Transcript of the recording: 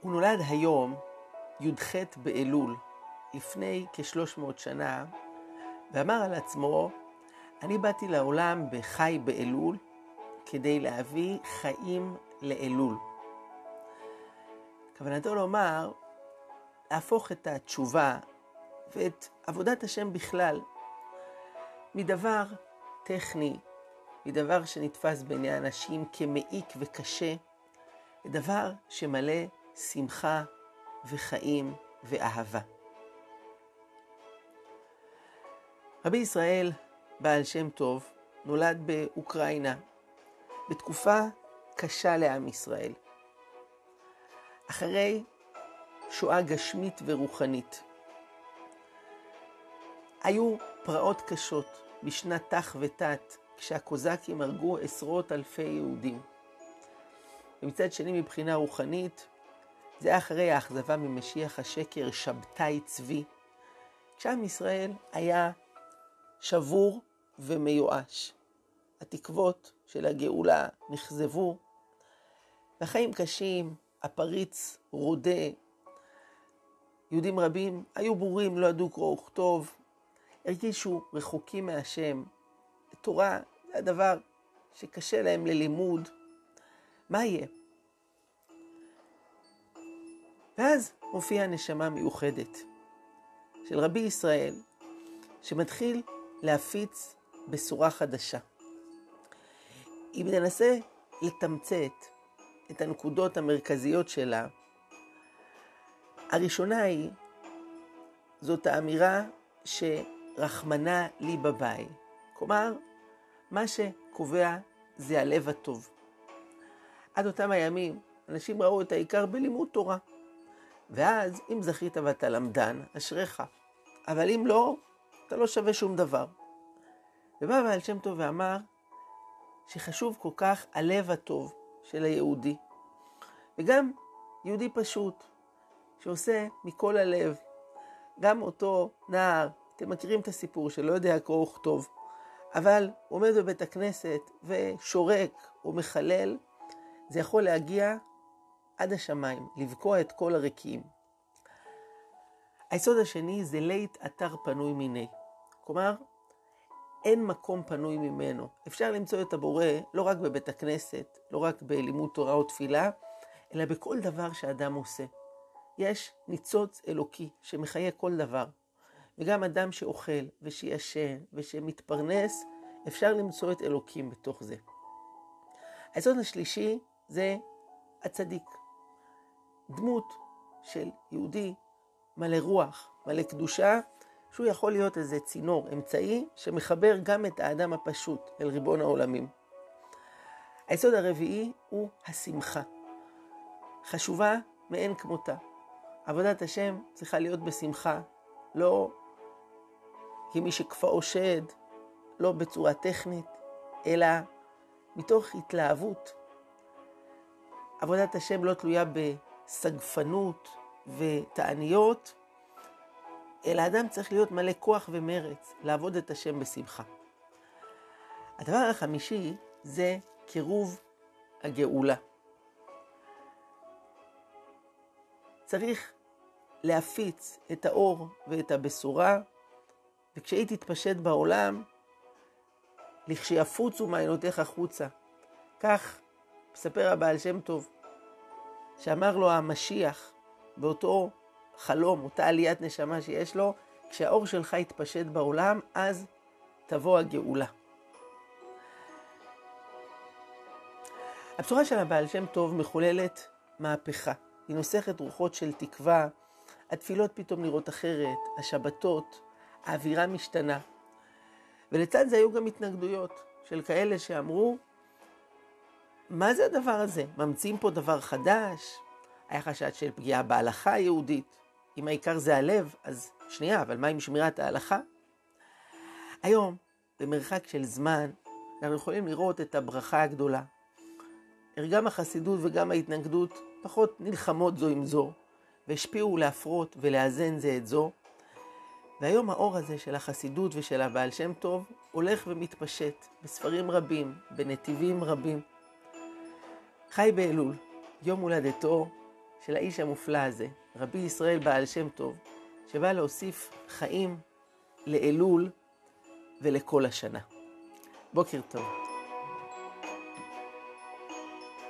הוא נולד היום, י"ח באלול, לפני כ-300 שנה, ואמר על עצמו, אני באתי לעולם בחי באלול כדי להביא חיים לאלול. כוונתו לומר, להפוך את התשובה ואת עבודת השם בכלל מדבר טכני, מדבר שנתפס בעיני האנשים כמעיק וקשה, לדבר שמלא שמחה וחיים ואהבה. רבי ישראל, בעל שם טוב, נולד באוקראינה, בתקופה קשה לעם ישראל. אחרי שואה גשמית ורוחנית. היו פרעות קשות בשנת תח ותת, כשהקוזקים הרגו עשרות אלפי יהודים. ומצד שני, מבחינה רוחנית, זה אחרי האכזבה ממשיח השקר שבתאי צבי, כשעם ישראל היה שבור ומיואש. התקוות של הגאולה נכזבו, והחיים קשים, הפריץ רודה. יהודים רבים היו ברורים, לא ידעו קרוא וכתוב, הרגישו רחוקים מהשם. תורה זה הדבר שקשה להם ללימוד. מה יהיה? ואז מופיעה נשמה מיוחדת של רבי ישראל, שמתחיל להפיץ בשורה חדשה. אם ננסה לתמצת את הנקודות המרכזיות שלה, הראשונה היא, זאת האמירה שרחמנה לי בבית. כלומר, מה שקובע זה הלב הטוב. עד אותם הימים, אנשים ראו את העיקר בלימוד תורה. ואז, אם זכית ואתה למדן, אשריך. אבל אם לא, אתה לא שווה שום דבר. ובא בעל שם טוב ואמר שחשוב כל כך הלב הטוב של היהודי. וגם יהודי פשוט, שעושה מכל הלב, גם אותו נער, אתם מכירים את הסיפור שלא יודע קרוא וכתוב, אבל עומד בבית הכנסת ושורק או מחלל, זה יכול להגיע עד השמיים, לבקוע את כל הריקים. היסוד השני זה לית אתר פנוי מיני. כלומר, אין מקום פנוי ממנו. אפשר למצוא את הבורא לא רק בבית הכנסת, לא רק בלימוד תורה או תפילה, אלא בכל דבר שאדם עושה. יש ניצוץ אלוקי שמחיה כל דבר. וגם אדם שאוכל ושישן ושמתפרנס, אפשר למצוא את אלוקים בתוך זה. היסוד השלישי זה הצדיק. דמות של יהודי מלא רוח, מלא קדושה, שהוא יכול להיות איזה צינור, אמצעי, שמחבר גם את האדם הפשוט אל ריבון העולמים. היסוד הרביעי הוא השמחה. חשובה מאין כמותה. עבודת השם צריכה להיות בשמחה, לא כמי שכפאו שד, לא בצורה טכנית, אלא מתוך התלהבות. עבודת השם לא תלויה בסגפנות ותעניות, אלא אדם צריך להיות מלא כוח ומרץ, לעבוד את השם בשמחה. הדבר החמישי זה קירוב הגאולה. צריך להפיץ את האור ואת הבשורה, וכשהיא תתפשט בעולם, לכשיפוצו מעיינותיך החוצה. כך מספר הבעל שם טוב, שאמר לו המשיח באותו חלום, אותה עליית נשמה שיש לו, כשהאור שלך יתפשט בעולם, אז תבוא הגאולה. הבשורה של הבעל שם טוב מחוללת מהפכה. היא נוסכת רוחות של תקווה, התפילות פתאום נראות אחרת, השבתות, האווירה משתנה. ולצד זה היו גם התנגדויות של כאלה שאמרו, מה זה הדבר הזה? ממציאים פה דבר חדש? היה חשד של פגיעה בהלכה היהודית. אם העיקר זה הלב, אז שנייה, אבל מה עם שמירת ההלכה? היום, במרחק של זמן, אנחנו יכולים לראות את הברכה הגדולה. גם החסידות וגם ההתנגדות פחות נלחמות זו עם זו, והשפיעו להפרות ולאזן זה את זו. והיום האור הזה של החסידות ושל הבעל שם טוב הולך ומתפשט בספרים רבים, בנתיבים רבים. חי באלול, יום הולדתו של האיש המופלא הזה, רבי ישראל בעל שם טוב, שבא להוסיף חיים לאלול ולכל השנה. בוקר טוב.